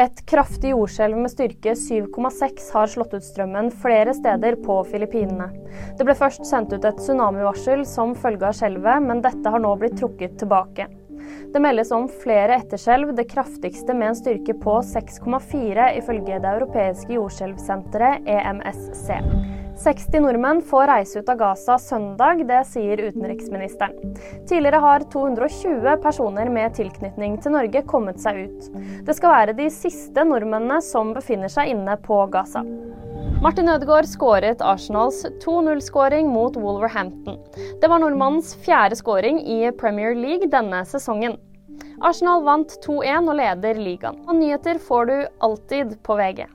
Et kraftig jordskjelv med styrke 7,6 har slått ut strømmen flere steder på Filippinene. Det ble først sendt ut et tsunamivarsel som følge av skjelvet, men dette har nå blitt trukket tilbake. Det meldes om flere etterskjelv, det kraftigste med en styrke på 6,4 ifølge det europeiske jordskjelvsenteret EMSC. 60 nordmenn får reise ut av Gaza søndag, det sier utenriksministeren. Tidligere har 220 personer med tilknytning til Norge kommet seg ut. Det skal være de siste nordmennene som befinner seg inne på Gaza. Martin Ødegaard skåret Arsenals 2-0-skåring mot Wolverhampton. Det var nordmannens fjerde skåring i Premier League denne sesongen. Arsenal vant 2-1 og leder ligaen. Og nyheter får du alltid på VG.